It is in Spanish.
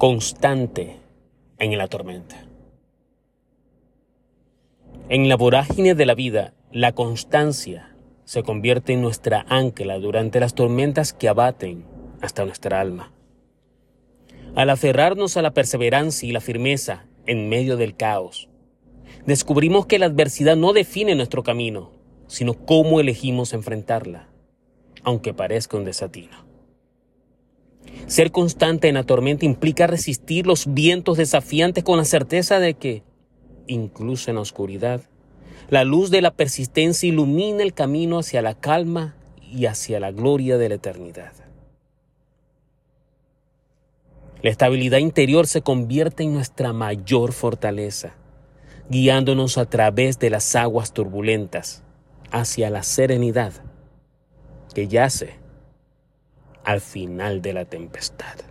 constante en la tormenta. En la vorágine de la vida, la constancia se convierte en nuestra ancla durante las tormentas que abaten hasta nuestra alma. Al aferrarnos a la perseverancia y la firmeza en medio del caos, descubrimos que la adversidad no define nuestro camino, sino cómo elegimos enfrentarla, aunque parezca un desatino. Ser constante en la tormenta implica resistir los vientos desafiantes con la certeza de que, incluso en la oscuridad, la luz de la persistencia ilumina el camino hacia la calma y hacia la gloria de la eternidad. La estabilidad interior se convierte en nuestra mayor fortaleza, guiándonos a través de las aguas turbulentas hacia la serenidad que yace al final de la tempestad.